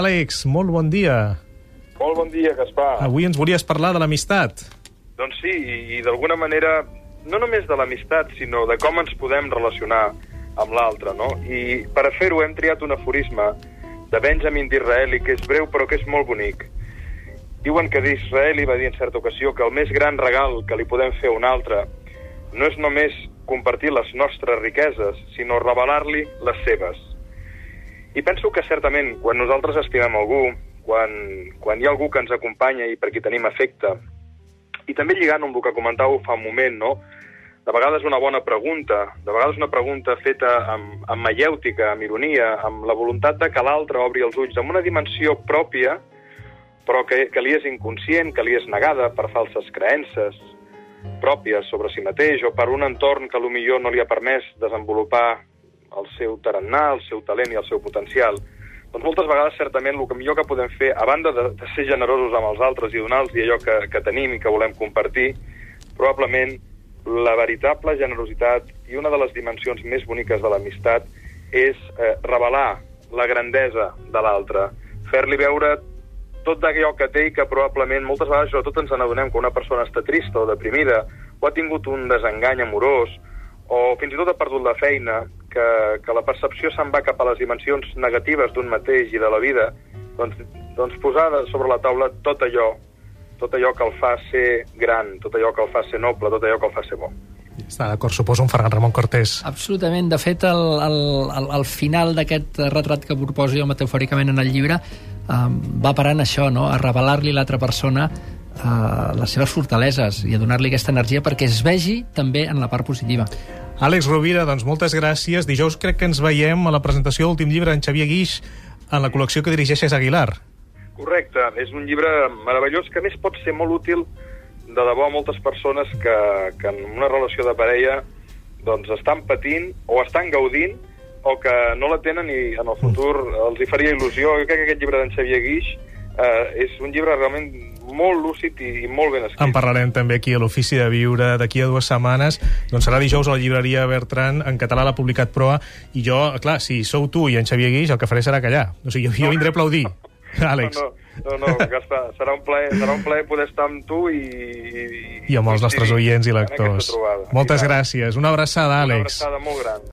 Àlex, molt bon dia. Molt bon dia, Gaspar. Avui ens volies parlar de l'amistat. Doncs sí, i, i d'alguna manera, no només de l'amistat, sinó de com ens podem relacionar amb l'altre, no? I per a fer-ho hem triat un aforisme de Benjamin Disraeli, que és breu però que és molt bonic. Diuen que Disraeli va dir en certa ocasió que el més gran regal que li podem fer a un altre no és només compartir les nostres riqueses, sinó revelar-li les seves. I penso que certament, quan nosaltres estimem algú, quan, quan hi ha algú que ens acompanya i per qui tenim afecte, i també lligant amb el que comentàveu fa un moment, no? de vegades una bona pregunta, de vegades una pregunta feta amb, amb maièutica, amb ironia, amb la voluntat de que l'altre obri els ulls, amb una dimensió pròpia, però que, que li és inconscient, que li és negada per falses creences pròpies sobre si mateix o per un entorn que millor no li ha permès desenvolupar el seu tarannà, el seu talent i el seu potencial. Doncs moltes vegades, certament, el que millor que podem fer, a banda de, de ser generosos amb els altres i donar-los allò que, que tenim i que volem compartir, probablement la veritable generositat i una de les dimensions més boniques de l'amistat és eh, revelar la grandesa de l'altre, fer-li veure tot d'allò que té i que probablement moltes vegades sobretot ens n'adonem que una persona està trista o deprimida o ha tingut un desengany amorós o fins i tot ha perdut la feina, que, que la percepció se'n va cap a les dimensions negatives d'un mateix i de la vida, doncs, doncs posar sobre la taula tot allò tot allò que el fa ser gran, tot allò que el fa ser noble, tot allò que el fa ser bo. Està d'acord, suposo, un Ferran Ramon Cortés. Absolutament. De fet, el, el, el, el final d'aquest retrat que proposo jo metafòricament en el llibre eh, va parant això, no? a revelar-li a l'altra persona eh, les seves fortaleses i a donar-li aquesta energia perquè es vegi també en la part positiva. Àlex Rovira, doncs moltes gràcies. Dijous crec que ens veiem a la presentació de l'últim llibre en Xavier Guix en la col·lecció que dirigeixes Aguilar. Correcte, és un llibre meravellós que més pot ser molt útil de debò a moltes persones que, que en una relació de parella doncs estan patint o estan gaudint o que no la tenen i en el futur els hi faria il·lusió. Jo crec que aquest llibre d'en Xavier Guix eh, és un llibre realment molt lúcid i, i molt ben escrit. En parlarem també aquí a l'Ofici de Viure d'aquí a dues setmanes. Doncs serà dijous a la llibreria Bertran, en català l'ha publicat Proa, i jo, clar, si sou tu i en Xavier Guix, el que faré serà callar. O sigui, jo, jo vindré a aplaudir. Àlex. No, no, no, no Gaspar, serà un plaer, serà un plaer poder estar amb tu i... I, I amb els nostres oients i lectors. Moltes gràcies. Una abraçada, Àlex. Una abraçada molt gran.